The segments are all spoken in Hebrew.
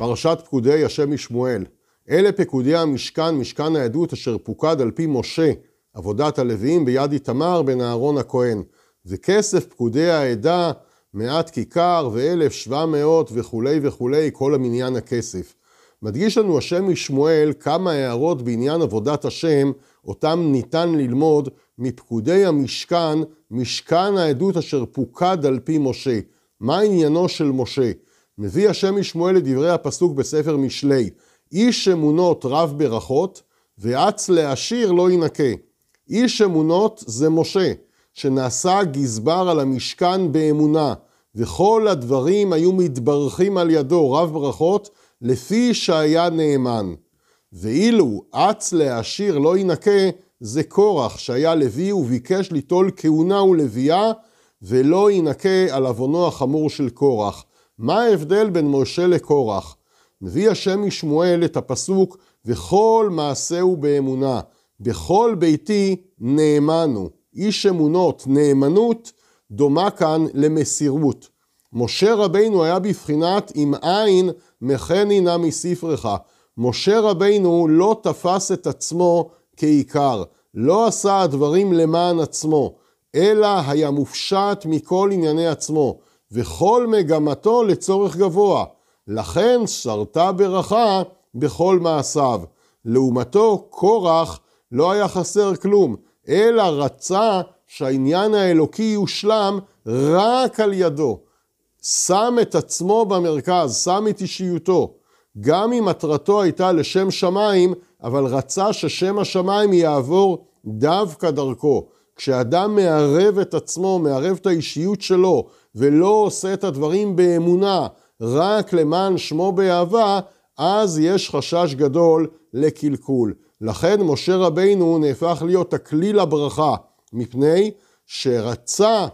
פרשת פקודי השם משמואל. אלה פקודי המשכן, משכן העדות אשר פוקד על פי משה, עבודת הלוויים ביד איתמר בן אהרון הכהן. וכסף פקודי העדה, מעט כיכר ואלף שבע מאות וכולי וכולי, כל המניין הכסף. מדגיש לנו השם משמואל כמה הערות בעניין עבודת השם, אותם ניתן ללמוד מפקודי המשכן, משכן העדות אשר פוקד על פי משה. מה עניינו של משה? מביא השם משמואל את דברי הפסוק בספר משלי, איש אמונות רב ברכות, ואץ לעשיר לא ינקה. איש אמונות זה משה, שנעשה גזבר על המשכן באמונה, וכל הדברים היו מתברכים על ידו, רב ברכות, לפי שהיה נאמן. ואילו אץ לעשיר לא ינקה, זה קורח שהיה לוי וביקש ליטול כהונה ולוויה, ולא ינקה על עוונו החמור של קורח. מה ההבדל בין משה לקורח? מביא השם משמואל את הפסוק וכל מעשהו באמונה, בכל ביתי נאמנו. איש אמונות, נאמנות, דומה כאן למסירות. משה רבינו היה בבחינת אם אין מחני נא מספרך. משה רבינו לא תפס את עצמו כעיקר, לא עשה הדברים למען עצמו, אלא היה מופשט מכל ענייני עצמו, וכל מגמתו לצורך גבוה. לכן שרתה ברכה בכל מעשיו. לעומתו, קורח לא היה חסר כלום, אלא רצה שהעניין האלוקי יושלם רק על ידו. שם את עצמו במרכז, שם את אישיותו. גם אם מטרתו הייתה לשם שמיים, אבל רצה ששם השמיים יעבור דווקא דרכו. כשאדם מערב את עצמו, מערב את האישיות שלו, ולא עושה את הדברים באמונה, רק למען שמו באהבה, אז יש חשש גדול לקלקול. לכן משה רבינו נהפך להיות הכלי לברכה, מפני שרצה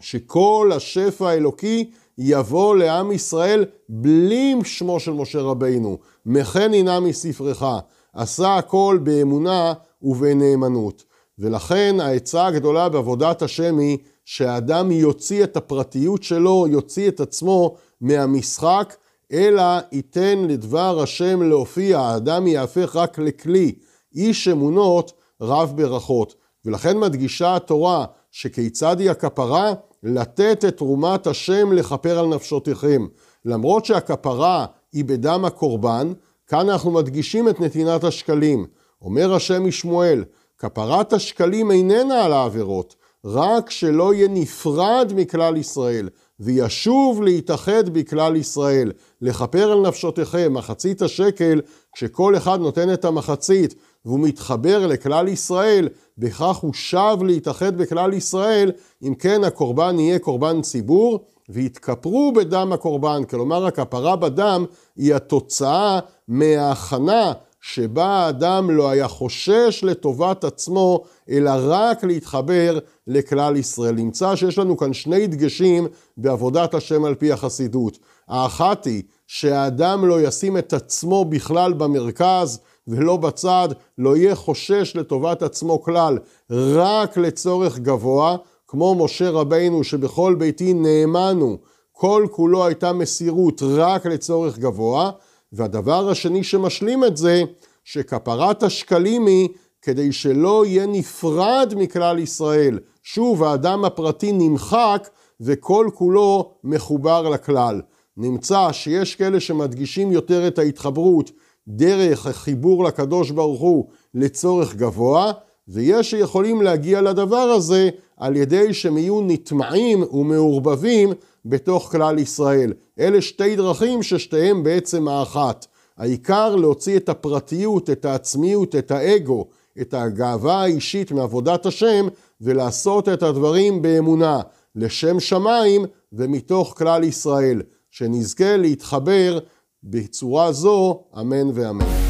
שכל השפע האלוקי יבוא לעם ישראל בלי שמו של משה רבינו. מכן הנה מספרך. עשה הכל באמונה ובנאמנות. ולכן העצה הגדולה בעבודת השם היא שהאדם יוציא את הפרטיות שלו, יוציא את עצמו מהמשחק, אלא ייתן לדבר השם להופיע, האדם יהפך רק לכלי, איש אמונות רב ברכות. ולכן מדגישה התורה שכיצד היא הכפרה? לתת את תרומת השם לכפר על נפשותיכם. למרות שהכפרה היא בדם הקורבן, כאן אנחנו מדגישים את נתינת השקלים. אומר השם משמואל, כפרת השקלים איננה על העבירות, רק שלא יהיה נפרד מכלל ישראל, וישוב להתאחד בכלל ישראל, לכפר על נפשותיכם, מחצית השקל, כשכל אחד נותן את המחצית והוא מתחבר לכלל ישראל, בכך הוא שב להתאחד בכלל ישראל, אם כן הקורבן יהיה קורבן ציבור, ויתכפרו בדם הקורבן, כלומר הכפרה בדם היא התוצאה מההכנה שבה האדם לא היה חושש לטובת עצמו, אלא רק להתחבר לכלל ישראל. נמצא שיש לנו כאן שני דגשים בעבודת השם על פי החסידות. האחת היא שהאדם לא ישים את עצמו בכלל במרכז ולא בצד, לא יהיה חושש לטובת עצמו כלל, רק לצורך גבוה, כמו משה רבינו שבכל ביתי נאמנו, כל כולו הייתה מסירות רק לצורך גבוה, והדבר השני שמשלים את זה, שכפרת השקלים היא כדי שלא יהיה נפרד מכלל ישראל. שוב, האדם הפרטי נמחק וכל כולו מחובר לכלל. נמצא שיש כאלה שמדגישים יותר את ההתחברות דרך החיבור לקדוש ברוך הוא לצורך גבוה, ויש שיכולים להגיע לדבר הזה על ידי שהם יהיו נטמעים ומעורבבים בתוך כלל ישראל. אלה שתי דרכים ששתיהם בעצם האחת. העיקר להוציא את הפרטיות, את העצמיות, את האגו, את הגאווה האישית מעבודת השם, ולעשות את הדברים באמונה, לשם שמיים ומתוך כלל ישראל. שנזכה להתחבר בצורה זו, אמן ואמן.